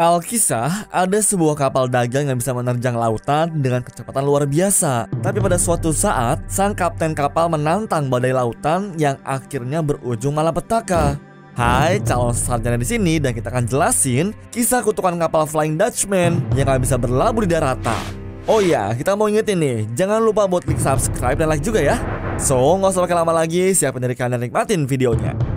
Alkisah, ada sebuah kapal dagang yang bisa menerjang lautan dengan kecepatan luar biasa. Tapi pada suatu saat, sang kapten kapal menantang badai lautan yang akhirnya berujung malapetaka. Hai, calon sarjana di sini dan kita akan jelasin kisah kutukan kapal Flying Dutchman yang gak bisa berlabuh di daratan. Oh iya, kita mau ingetin nih, jangan lupa buat klik subscribe dan like juga ya. So, nggak usah pakai lama lagi, siapin dari kalian dan nikmatin videonya.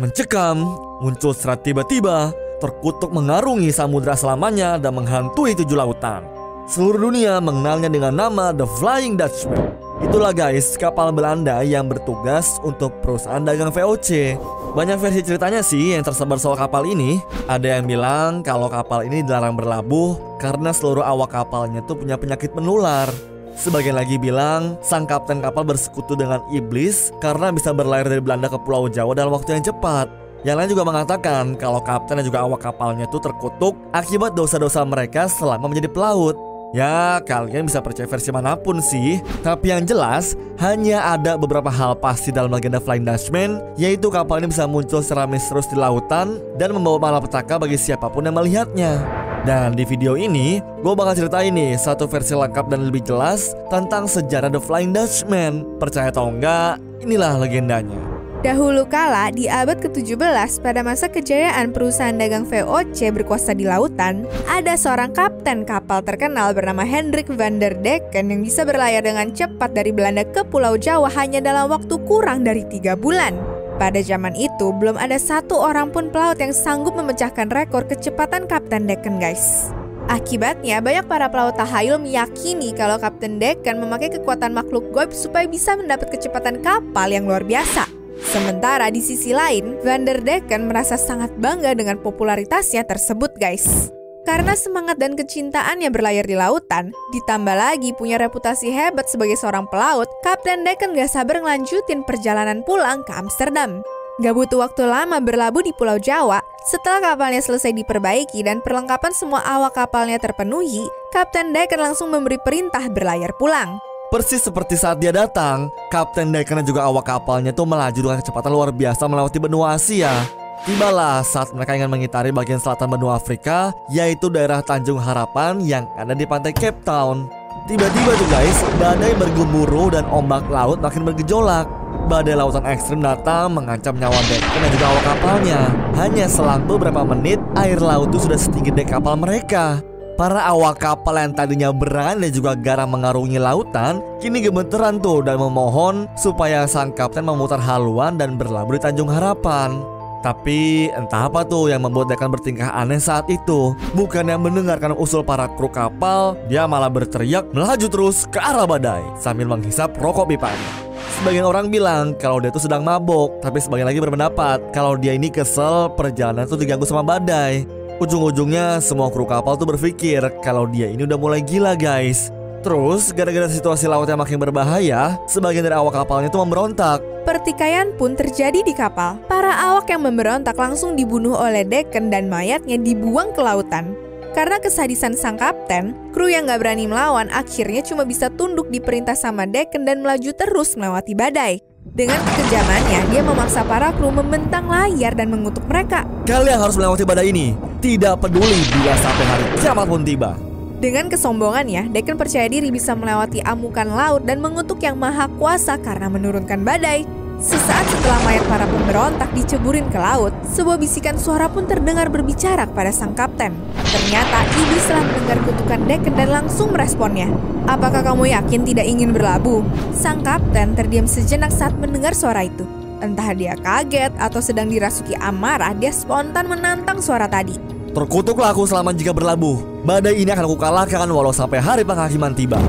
Mencekam, muncul serat tiba-tiba, terkutuk mengarungi samudra selamanya dan menghantui tujuh lautan. Seluruh dunia mengenalnya dengan nama The Flying Dutchman. Itulah guys, kapal Belanda yang bertugas untuk perusahaan dagang VOC. Banyak versi ceritanya sih yang tersebar soal kapal ini. Ada yang bilang kalau kapal ini dilarang berlabuh karena seluruh awak kapalnya tuh punya penyakit menular. Sebagian lagi bilang, sang kapten kapal bersekutu dengan iblis karena bisa berlayar dari Belanda ke Pulau Jawa dalam waktu yang cepat. Yang lain juga mengatakan kalau kapten dan juga awak kapalnya itu terkutuk akibat dosa-dosa mereka selama menjadi pelaut. Ya, kalian bisa percaya versi mana pun sih. Tapi yang jelas, hanya ada beberapa hal pasti dalam legenda Flying Dutchman, yaitu kapal ini bisa muncul secara misterius di lautan dan membawa malapetaka bagi siapa pun yang melihatnya. Dan di video ini, gue bakal ceritain nih satu versi lengkap dan lebih jelas tentang sejarah The Flying Dutchman. Percaya atau enggak, inilah legendanya. Dahulu kala, di abad ke-17, pada masa kejayaan perusahaan dagang VOC berkuasa di lautan, ada seorang kapten kapal terkenal bernama Hendrik van der Decken yang bisa berlayar dengan cepat dari Belanda ke Pulau Jawa hanya dalam waktu kurang dari tiga bulan. Pada zaman itu, belum ada satu orang pun pelaut yang sanggup memecahkan rekor kecepatan Kapten Decken, guys. Akibatnya, banyak para pelaut tahayul meyakini kalau Kapten Decken memakai kekuatan makhluk goib supaya bisa mendapat kecepatan kapal yang luar biasa. Sementara di sisi lain, Van der Decken merasa sangat bangga dengan popularitasnya tersebut, guys. Karena semangat dan kecintaannya berlayar di lautan, ditambah lagi punya reputasi hebat sebagai seorang pelaut, Kapten Decken gak sabar ngelanjutin perjalanan pulang ke Amsterdam. Gak butuh waktu lama berlabuh di Pulau Jawa, setelah kapalnya selesai diperbaiki dan perlengkapan semua awak kapalnya terpenuhi, Kapten Decken langsung memberi perintah berlayar pulang. Persis seperti saat dia datang, Kapten Decken dan juga awak kapalnya tuh melaju dengan kecepatan luar biasa melewati benua Asia. Tibalah saat mereka ingin mengitari bagian selatan benua Afrika, yaitu daerah Tanjung Harapan yang ada di pantai Cape Town. Tiba-tiba tuh guys, badai bergemuruh dan ombak laut makin bergejolak. Badai lautan ekstrim datang mengancam nyawa Decken dan juga awak kapalnya. Hanya selang beberapa menit, air laut itu sudah setinggi dek kapal mereka. Para awak kapal yang tadinya berani dan juga garam mengarungi lautan Kini gemeteran tuh dan memohon supaya sang kapten memutar haluan dan berlabuh di Tanjung Harapan tapi entah apa tuh yang membuat Dekan bertingkah aneh saat itu. Bukan yang mendengarkan usul para kru kapal, dia malah berteriak melaju terus ke arah badai sambil menghisap rokok pipanya. Sebagian orang bilang kalau dia tuh sedang mabuk, tapi sebagian lagi berpendapat kalau dia ini kesel perjalanan tuh diganggu sama badai. Ujung-ujungnya semua kru kapal tuh berpikir kalau dia ini udah mulai gila guys. Terus, gara-gara situasi laut yang makin berbahaya, sebagian dari awak kapalnya itu memberontak. Pertikaian pun terjadi di kapal. Para awak yang memberontak langsung dibunuh oleh Decken dan mayatnya dibuang ke lautan. Karena kesadisan sang kapten, kru yang gak berani melawan akhirnya cuma bisa tunduk di perintah sama Decken dan melaju terus melewati badai. Dengan kekejamannya, dia memaksa para kru membentang layar dan mengutuk mereka. Kalian harus melewati badai ini, tidak peduli bila sampai hari kiamat pun tiba. Dengan kesombongannya, Decken percaya diri bisa melewati amukan laut dan mengutuk yang maha kuasa karena menurunkan badai. Sesaat setelah mayat para pemberontak diceburin ke laut, sebuah bisikan suara pun terdengar berbicara kepada sang kapten. Ternyata iblis telah mendengar kutukan Decken dan langsung meresponnya. Apakah kamu yakin tidak ingin berlabuh? Sang kapten terdiam sejenak saat mendengar suara itu. Entah dia kaget atau sedang dirasuki amarah, dia spontan menantang suara tadi. Terkutuklah aku selama jika berlabuh. Badai ini akan aku kalahkan walau sampai hari penghakiman tiba.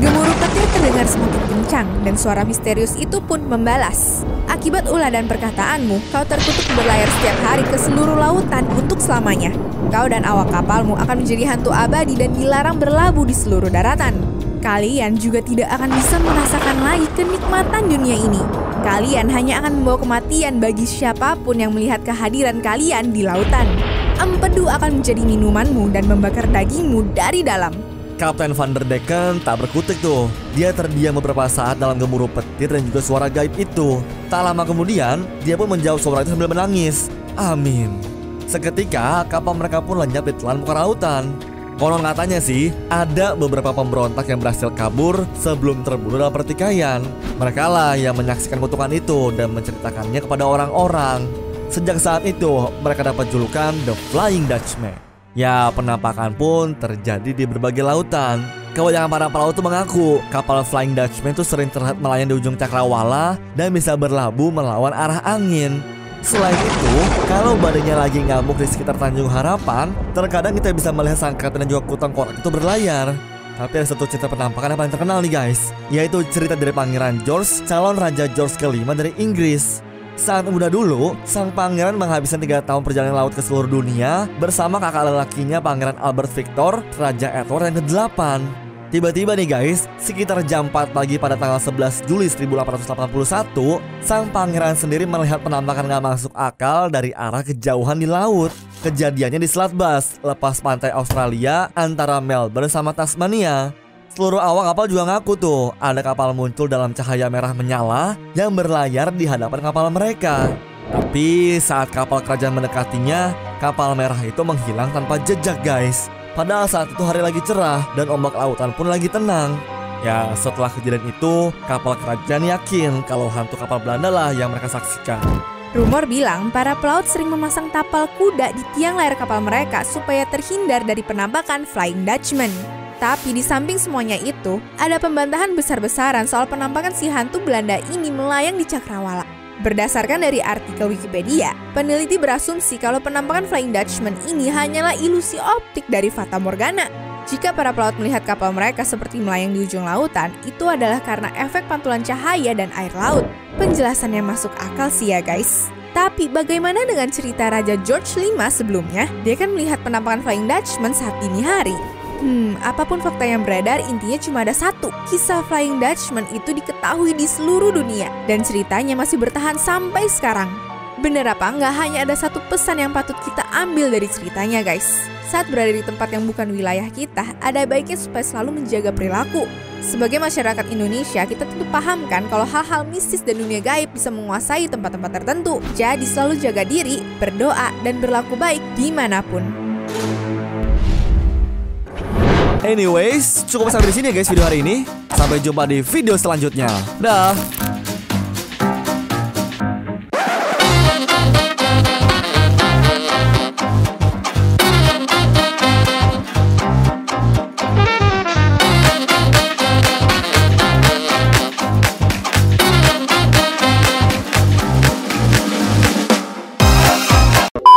Gemuruh petir terdengar semakin kencang dan suara misterius itu pun membalas. Akibat ulah dan perkataanmu, kau terkutuk berlayar setiap hari ke seluruh lautan untuk selamanya. Kau dan awak kapalmu akan menjadi hantu abadi dan dilarang berlabuh di seluruh daratan. Kalian juga tidak akan bisa merasakan lagi kenikmatan dunia ini. Kalian hanya akan membawa kematian bagi siapa pun yang melihat kehadiran kalian di lautan empedu akan menjadi minumanmu dan membakar dagingmu dari dalam. Kapten Van der Decken tak berkutik tuh. Dia terdiam beberapa saat dalam gemuruh petir dan juga suara gaib itu. Tak lama kemudian, dia pun menjawab suara itu sambil menangis. Amin. Seketika, kapal mereka pun lenyap di telan muka lautan. Konon katanya sih, ada beberapa pemberontak yang berhasil kabur sebelum terbunuh dalam pertikaian. Mereka lah yang menyaksikan kutukan itu dan menceritakannya kepada orang-orang. Sejak saat itu, mereka dapat julukan The Flying Dutchman. Ya, penampakan pun terjadi di berbagai lautan. Kebanyakan para pelaut mengaku kapal Flying Dutchman itu sering terlihat melayang di ujung cakrawala dan bisa berlabuh melawan arah angin. Selain itu, kalau badannya lagi ngamuk di sekitar Tanjung Harapan, terkadang kita bisa melihat sang kapten dan juga kutang korak itu berlayar. Tapi ada satu cerita penampakan yang paling terkenal nih guys, yaitu cerita dari Pangeran George, calon Raja George kelima dari Inggris. Saat muda dulu, sang pangeran menghabiskan tiga tahun perjalanan laut ke seluruh dunia bersama kakak lelakinya Pangeran Albert Victor, Raja Edward yang ke-8. Tiba-tiba nih guys, sekitar jam 4 pagi pada tanggal 11 Juli 1881, sang pangeran sendiri melihat penampakan gak masuk akal dari arah kejauhan di laut. Kejadiannya di Selat Bass, lepas pantai Australia antara Melbourne sama Tasmania. Seluruh awak kapal juga ngaku tuh ada kapal muncul dalam cahaya merah menyala yang berlayar di hadapan kapal mereka. Tapi saat kapal kerajaan mendekatinya, kapal merah itu menghilang tanpa jejak guys. Padahal saat itu hari lagi cerah dan ombak lautan pun lagi tenang. Ya setelah kejadian itu, kapal kerajaan yakin kalau hantu kapal Belanda lah yang mereka saksikan. Rumor bilang para pelaut sering memasang tapal kuda di tiang layar kapal mereka supaya terhindar dari penampakan Flying Dutchman. Tapi di samping semuanya itu, ada pembantahan besar-besaran soal penampakan si hantu Belanda ini melayang di Cakrawala. Berdasarkan dari artikel Wikipedia, peneliti berasumsi kalau penampakan Flying Dutchman ini hanyalah ilusi optik dari Fata Morgana. Jika para pelaut melihat kapal mereka seperti melayang di ujung lautan, itu adalah karena efek pantulan cahaya dan air laut. Penjelasannya masuk akal sih ya guys. Tapi bagaimana dengan cerita Raja George V sebelumnya? Dia kan melihat penampakan Flying Dutchman saat dini hari. Hmm, apa pun fakta yang beredar, intinya cuma ada satu. Kisah Flying Dutchman itu diketahui di seluruh dunia dan ceritanya masih bertahan sampai sekarang. Bener apa nggak hanya ada satu pesan yang patut kita ambil dari ceritanya guys. Saat berada di tempat yang bukan wilayah kita, ada baiknya supaya selalu menjaga perilaku. Sebagai masyarakat Indonesia, kita tentu paham kan kalau hal-hal mistis dan dunia gaib bisa menguasai tempat-tempat tertentu. Jadi selalu jaga diri, berdoa, dan berlaku baik di mana pun. Anyways, cukup sampai di sini ya guys video hari ini. Sampai jumpa di video selanjutnya. Dah.